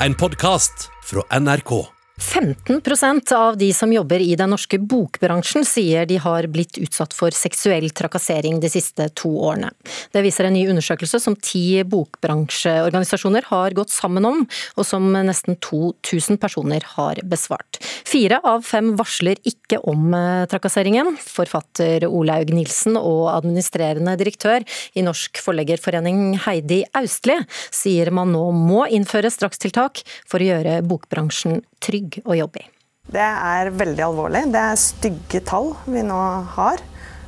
en podkast fra NRK. 15% av de som jobber i den norske bokbransjen sier de har blitt utsatt for seksuell trakassering de siste to årene. Det viser en ny undersøkelse som ti bokbransjeorganisasjoner har gått sammen om, og som nesten 2000 personer har besvart. Fire av fem varsler ikke om eh, trakasseringen. Forfatter Olaug Nilsen og administrerende direktør i Norsk Forleggerforening Heidi Austli sier man nå må innføre strakstiltak for å gjøre bokbransjen trygg å jobbe i. Det er veldig alvorlig. Det er stygge tall vi nå har.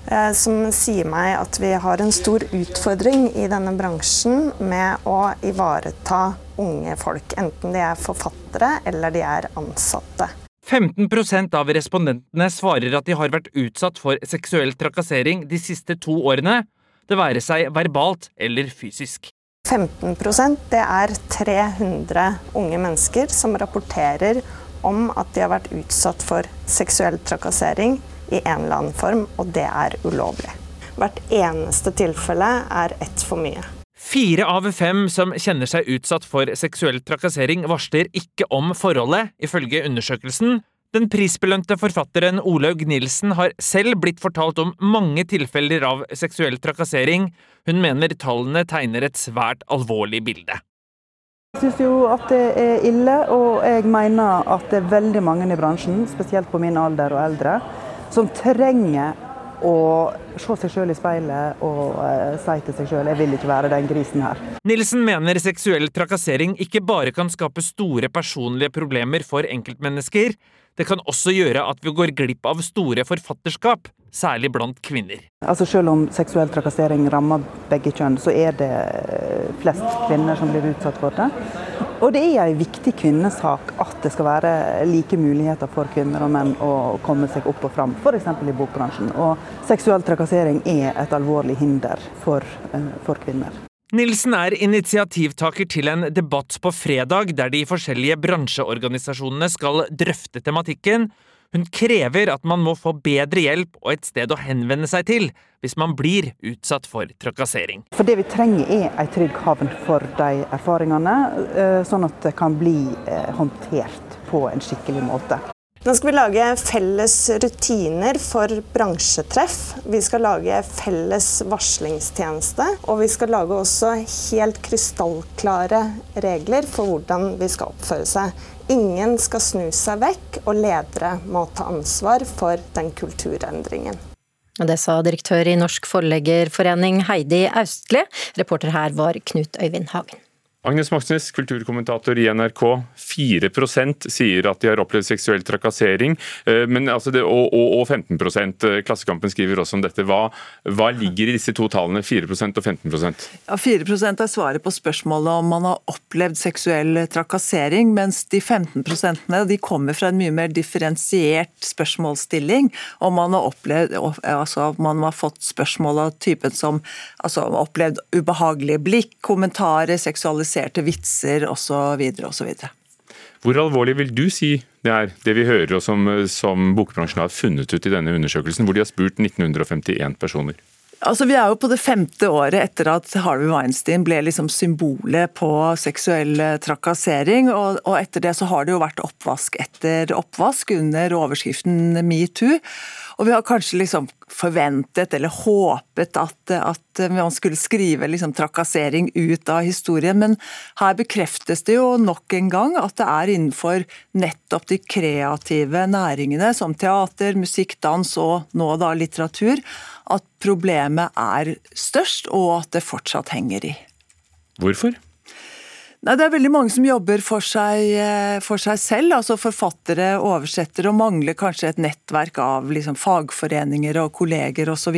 Eh, som sier meg at vi har en stor utfordring i denne bransjen med å ivareta unge folk. Enten de er forfattere eller de er ansatte. 15% av respondentene svarer at de har vært utsatt for seksuell trakassering de siste to årene, det være seg verbalt eller fysisk. 15% det er 300 unge mennesker som rapporterer om at de har vært utsatt for seksuell trakassering i en eller annen form, og det er ulovlig. Hvert eneste tilfelle er ett for mye. Fire av fem som kjenner seg utsatt for seksuell trakassering, varsler ikke om forholdet, ifølge undersøkelsen, den prisbelønte forfatteren Olaug Nilsen har selv blitt fortalt om mange tilfeller av seksuell trakassering. Hun mener tallene tegner et svært alvorlig bilde. Jeg syns jo at det er ille, og jeg mener at det er veldig mange i bransjen, spesielt på min alder og eldre, som trenger å se seg sjøl i speilet og uh, si til seg sjøl 'jeg vil ikke være den grisen her'. Nilsen mener seksuell trakassering ikke bare kan skape store personlige problemer for enkeltmennesker, det kan også gjøre at vi går glipp av store forfatterskap, særlig blant kvinner. Altså Selv om seksuell trakassering rammer begge kjønn, så er det flest kvinner som blir utsatt for det. Og det er en viktig kvinnesak at det skal være like muligheter for kvinner og menn å komme seg opp og fram, f.eks. i bokbransjen. Og seksuell trakassering er et alvorlig hinder for, eh, for kvinner. Nilsen er initiativtaker til en debatt på fredag der de forskjellige bransjeorganisasjonene skal drøfte tematikken. Hun krever at man må få bedre hjelp og et sted å henvende seg til hvis man blir utsatt for trakassering. For Det vi trenger er en trygg havn for de erfaringene, eh, sånn at det kan bli eh, håndtert på en skikkelig måte. Nå skal vi lage felles rutiner for bransjetreff. Vi skal lage felles varslingstjeneste. Og vi skal lage også helt krystallklare regler for hvordan vi skal oppføre seg. Ingen skal snu seg vekk, og ledere må ta ansvar for den kulturendringen. Det sa direktør i Norsk Forleggerforening Heidi Austli. Reporter her var Knut Øyvind Hagen. Agnes Moxnes, kulturkommentator i NRK. 4% sier at de har opplevd seksuell trakassering, eh, altså det, og, og, og, 15 eh, Klassekampen skriver også om dette. Hva, hva ligger i disse to tallene, 4 og 15% Ja, 4 er svaret på spørsmålet om man har opplevd seksuell trakassering, mens de 15 de kommer fra en mye mer differensiert spørsmålsstilling. Om man har opplevd, altså man har fått spørsmål av typen som altså, opplevd ubehagelige blikk, kommentarer, seksualisering seksualiserte vitser osv. osv. Hvor alvorlig vil du si det er, det vi hører og som, som bokbransjen har funnet ut i denne undersøkelsen, hvor de har spurt 1951 personer? Altså, Vi er jo på det femte året etter at Harvey Weinstein ble liksom symbolet på seksuell trakassering. Og, og etter det så har det jo vært oppvask etter oppvask under overskriften metoo. Og vi har kanskje liksom forventet eller håpet at, at man skulle skrive liksom trakassering ut av historien, men her bekreftes det jo nok en gang at det er innenfor nettopp de kreative næringene, som teater, musikk, dans og nå da litteratur, at problemet er størst, og at det fortsatt henger i. Hvorfor? Nei, Det er veldig mange som jobber for seg, eh, for seg selv, altså forfattere, oversettere, og mangler kanskje et nettverk av liksom fagforeninger og kolleger osv.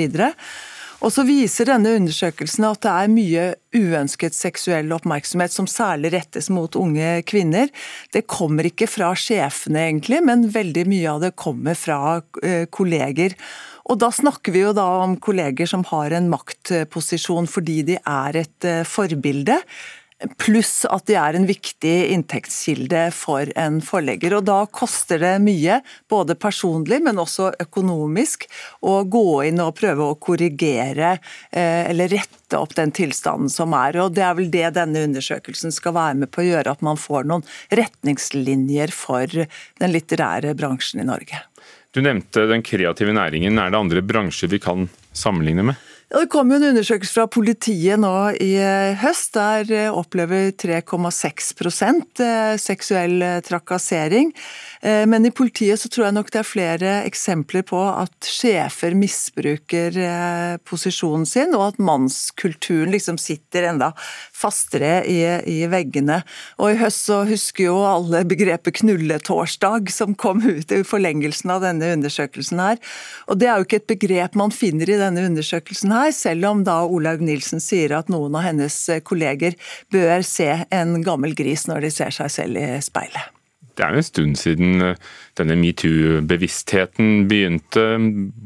Og så viser denne undersøkelsen at det er mye uønsket seksuell oppmerksomhet som særlig rettes mot unge kvinner. Det kommer ikke fra sjefene egentlig, men veldig mye av det kommer fra eh, kolleger. Og da snakker vi jo da om kolleger som har en maktposisjon fordi de er et eh, forbilde Pluss at de er en viktig inntektskilde for en forlegger. Og Da koster det mye, både personlig, men også økonomisk, å gå inn og prøve å korrigere eh, eller rette opp den tilstanden som er. Og Det er vel det denne undersøkelsen skal være med på å gjøre, at man får noen retningslinjer for den litterære bransjen i Norge. Du nevnte den kreative næringen. Er det andre bransjer vi kan sammenligne med? Det kom jo en undersøkelse fra politiet nå i eh, høst. Der eh, opplever 3,6 eh, seksuell trakassering. Men i politiet så tror jeg nok det er flere eksempler på at sjefer misbruker posisjonen sin, og at mannskulturen liksom sitter enda fastere i, i veggene. Og i høst så husker jo alle begrepet 'knulletorsdag', som kom ut i forlengelsen av denne undersøkelsen her. Og det er jo ikke et begrep man finner i denne undersøkelsen her her, selv om da Olaug Nilsen sier at noen av hennes kolleger bør se en gammel gris når de ser seg selv i speilet. Det er jo en stund siden eh, denne metoo-bevisstheten begynte.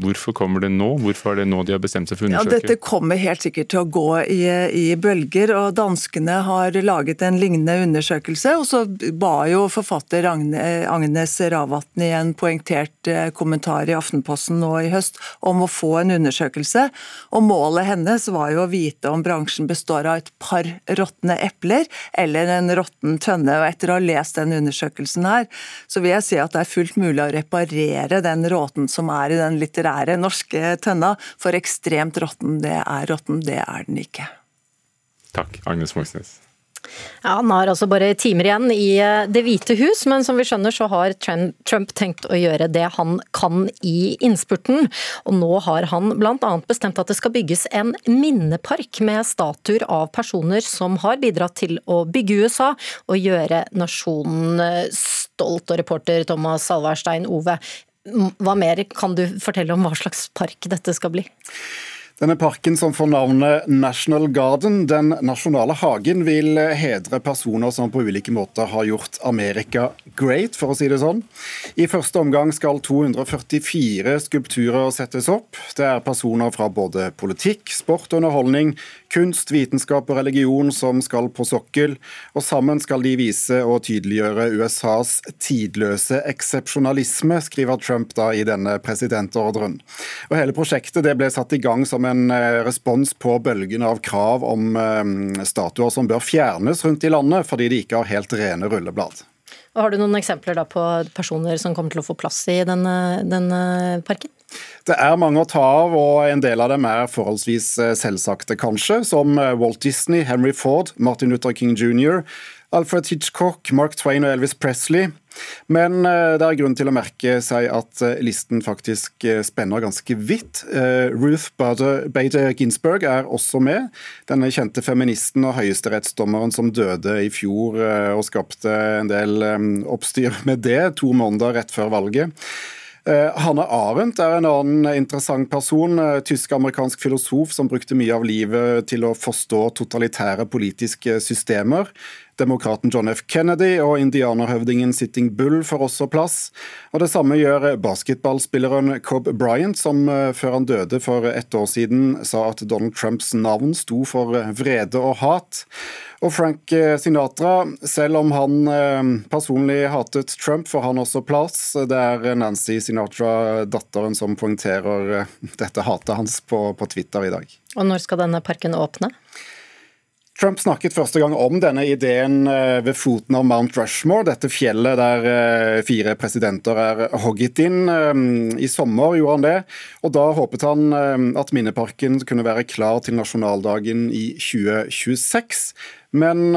Hvorfor kommer det nå? Hvorfor er det nå de har bestemt seg for å undersøke? Ja, dette kommer helt sikkert til å gå i, i, bølger. og Danskene har laget en lignende undersøkelse. og Så ba jo forfatter Agnes Ravatn i en poengtert eh, kommentar i Aftenposten nå i høst om å få en undersøkelse. og Målet hennes var jo å vite om bransjen består av et par råtne epler eller en råtten tønne. og Etter å ha lest den undersøkelsen råten her, så vil jeg si at det er fullt mulig å reparere den råten som er i den litterære norske tønna. For ekstremt råtten, det er råtten, det er den ikke. Takk, Agnes Moxnes. Ja, Han har altså bare timer igjen i eh, Det hvite hus, men som vi skjønner så har Trump tenkt å gjøre det han kan i innspurten. Og nå har han bl.a. bestemt at det skal bygges en minnepark med statuer av personer som har bidratt til å bygge USA og gjøre nasjonen eh, stolt. Og reporter Thomas Salverstein Ove, hva mer kan du fortelle om hva slags park dette skal bli? Denne parken som får navnet National Garden, Den nasjonale hagen, vil hedre personer som på ulike måter har gjort Amerika great, for å si det sånn. I første omgang skal 244 skulpturer settes opp. Det er personer fra både politikk, sport og underholdning, kunst, vitenskap og religion som skal på sokkel. Og sammen skal de vise og tydeliggjøre USAs tidløse eksepsjonalisme, skriver Trump da i denne presidentordren. Og Hele prosjektet ble satt i gang som en eh, respons på bølgen av krav om eh, statuer som bør fjernes rundt i landet, fordi de ikke har helt rene rulleblad. Har du noen eksempler på personer som kommer til å få plass i denne, denne parken? Det er mange å ta av, og en del av dem er forholdsvis eh, selvsagte, kanskje. Som Walt Disney, Henry Ford, Martin Luther King jr., Alfred Hitchcock, Mark Twain og Elvis Presley. Men eh, det er grunn til å merke seg at eh, listen faktisk eh, spenner ganske vidt. Ruth Bader Ginsburg er også med. Denne kjente feministen og høyesterettsdommeren som døde i fjor og skapte en del oppstyr med det to måneder rett før valget. Hanne Arendt er en annen interessant person. Tysk-amerikansk filosof som brukte mye av livet til å forstå totalitære politiske systemer. Demokraten John F. Kennedy og indianerhøvdingen Sitting Bull får også plass. Og Det samme gjør basketballspilleren Cobb Bryant, som eh, før han døde for ett år siden sa at Donald Trumps navn sto for vrede og hat. Og Frank eh, Sinatra, selv om han eh, personlig hatet Trump, får han også plass. Det er Nancy Sinatra, datteren, som poengterer dette hatet hans på, på Twitter i dag. Og når skal denne parken åpne? Trump snakket første gang om denne ideen eh, ved foten av Mount Rushmore, dette fjellet der eh, fire presidenter er hogget inn. Eh, I sommer gjorde han det, og da håpet han at minneparken kunne være klar til nasjonaldagen i 2026. Men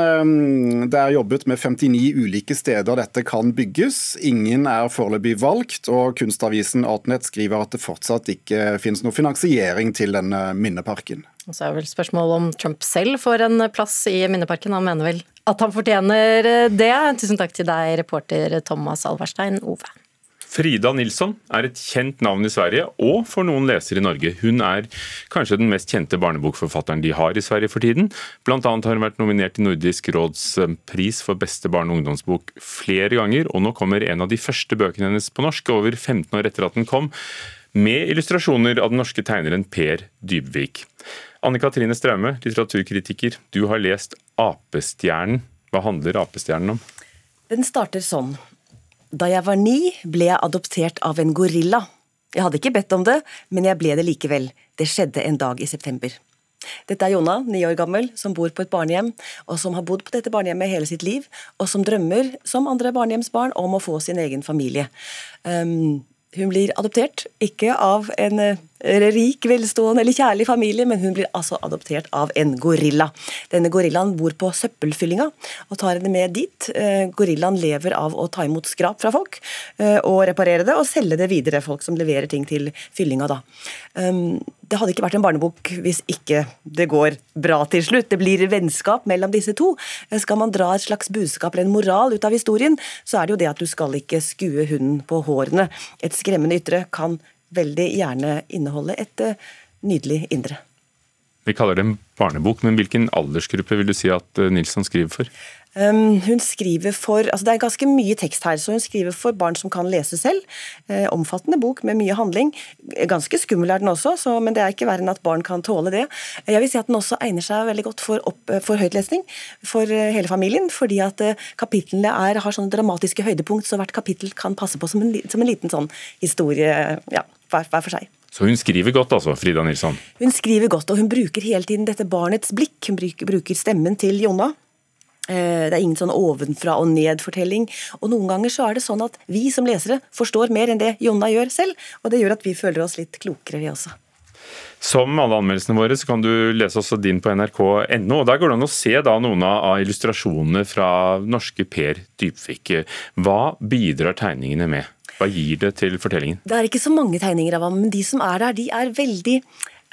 det er jobbet med 59 ulike steder dette kan bygges. Ingen er foreløpig valgt, og kunstavisen Artnet skriver at det fortsatt ikke finnes noe finansiering til denne minneparken. Og så er vel spørsmålet om Trump selv får en plass i minneparken. Han mener vel at han fortjener det. Tusen takk til deg, reporter Thomas Alverstein Ove. Frida Nilsson er et kjent navn i Sverige, og for noen lesere i Norge. Hun er kanskje den mest kjente barnebokforfatteren de har i Sverige for tiden. Blant annet har hun vært nominert til Nordisk råds eh, pris for beste barne- og ungdomsbok flere ganger, og nå kommer en av de første bøkene hennes på norsk, over 15 år etter at den kom, med illustrasjoner av den norske tegneren Per Dybvik. Anne Katrine Straume, litteraturkritiker. Du har lest Apestjernen. Hva handler Apestjernen om? Den starter sånn. Da jeg var ni, ble jeg adoptert av en gorilla. Jeg hadde ikke bedt om det, men jeg ble det likevel. Det skjedde en dag i september. Dette er Jonna, ni år gammel, som bor på et barnehjem, og som har bodd på dette barnehjemmet hele sitt liv, og som drømmer, som andre barnehjemsbarn, om å få sin egen familie. Um, hun blir adoptert, ikke av en eh, rik, velstående eller kjærlig familie, men hun blir altså adoptert av en gorilla. Denne gorillaen bor på søppelfyllinga og tar henne med dit. Eh, gorillaen lever av å ta imot skrap fra folk eh, og reparere det, og selge det videre, folk som leverer ting til fyllinga da. Um, det hadde ikke vært en barnebok hvis ikke det går bra til slutt. Det blir vennskap mellom disse to. Skal man dra et slags budskap eller en moral ut av historien, så er det jo det at du skal ikke skue hunden på hårene. Et skremmende ytre kan veldig gjerne inneholde et eh, nydelig indre. Vi kaller det en barnebok, men hvilken aldersgruppe vil du si at eh, Nilsson skriver for? Um, hun skriver for, altså Det er ganske mye tekst her, så hun skriver for barn som kan lese selv. Eh, omfattende bok med mye handling. Ganske skummel er den også, så, men det er ikke verre enn at barn kan tåle det. Jeg vil si at den også egner seg veldig godt for, opp, for høytlesning for hele familien. Fordi at kapitlene er, har sånne dramatiske høydepunkt, så hvert kapittel kan passe på som en, som en liten sånn historie. ja, hver, hver for seg. Så hun skriver godt altså, Frida Nilsson? Hun skriver godt, og hun bruker hele tiden dette barnets blikk. Hun bruker stemmen til Jonna. Eh, det er ingen sånn ovenfra og ned-fortelling. Og noen ganger så er det sånn at vi som lesere forstår mer enn det Jonna gjør selv, og det gjør at vi føler oss litt klokere, vi også. Som alle anmeldelsene våre, så kan du lese også din på nrk.no. og Der går det an å se da noen av illustrasjonene fra norske Per Dybvik. Hva bidrar tegningene med? Hva gir det til fortellingen? Det er ikke så mange tegninger av ham, men de som er der, de er veldig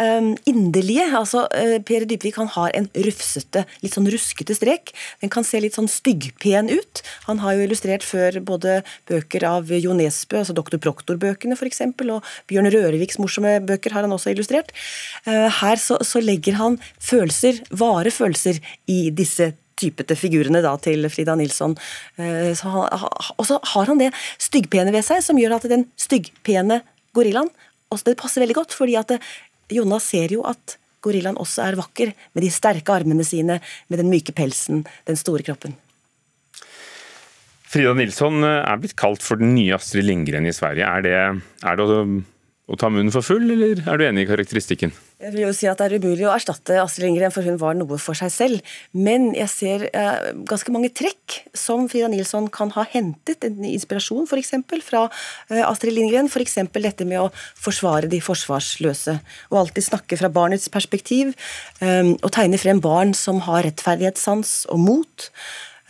um, inderlige. Altså, uh, Per Dybvik han har en rufsete, litt sånn ruskete strek. Den kan se litt sånn styggpen ut. Han har jo illustrert før både bøker av Jo Nesbø, altså Dr. Proktor-bøkene f.eks., og Bjørn Røreviks morsomme bøker har han også illustrert. Uh, her så, så legger han følelser, vare følelser, i disse typete figurene da til Frida Nilsson. Eh, og så har han det styggpene ved seg, som gjør at den styggpene gorillaen Det passer veldig godt, fordi at eh, Jonas ser jo at gorillaen også er vakker, med de sterke armene sine, med den myke pelsen, den store kroppen. Frida Nilsson eh, er blitt kalt for den nye Astrid Lindgren i Sverige. Er det, er det å ta munnen for full, eller er du enig i karakteristikken? Jeg vil jo si at Det er umulig å erstatte Astrid Lindgren, for hun var noe for seg selv. Men jeg ser eh, ganske mange trekk som Frida Nilsson kan ha hentet en inspirasjon for eksempel, fra eh, Astrid Lindgren. F.eks. dette med å forsvare de forsvarsløse. Og alltid snakke fra barnets perspektiv. Eh, og tegne frem barn som har rettferdighetssans og mot.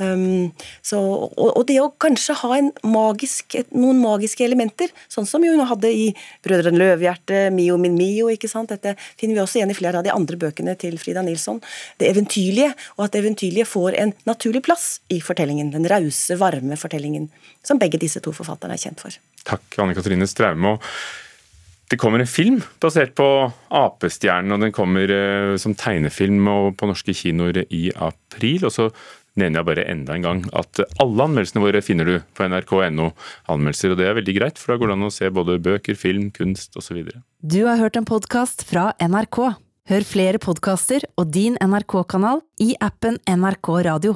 Um, så, og, det å kanskje ha magisk, noen magiske elementer, sånn som hun hadde i 'Brødrene Løvhjerte', 'Mio min Mio', ikke sant? dette finner vi også igjen i flere av de andre bøkene til Frida Nilsson. Det eventyrlige, og at det eventyrlige får en naturlig plass i fortellingen. Den rause, varme fortellingen, som begge disse to forfatterne er kjent for. Takk, Anne Katrine Straume. Det kommer en film basert på Apestjernen, og den kommer eh, som tegnefilm på norske kinoer i april. og så nevner jeg bare enda en gang at alle anmeldelsene våre finner du på nrk.no anmeldelser, og det er veldig greit, for da går det an å se både bøker, film, kunst osv. Du har hørt en podkast fra NRK. Hør flere podkaster og din NRK-kanal i appen NRK Radio.